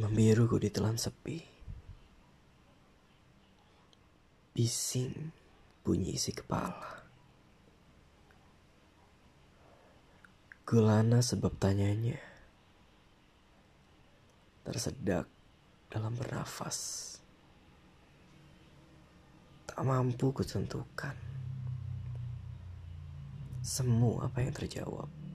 Membiru ku ditelan sepi. Bising bunyi isi kepala. Gulana sebab tanyanya. Tersedak dalam bernafas. Tak mampu kutentukan. Semua apa yang terjawab.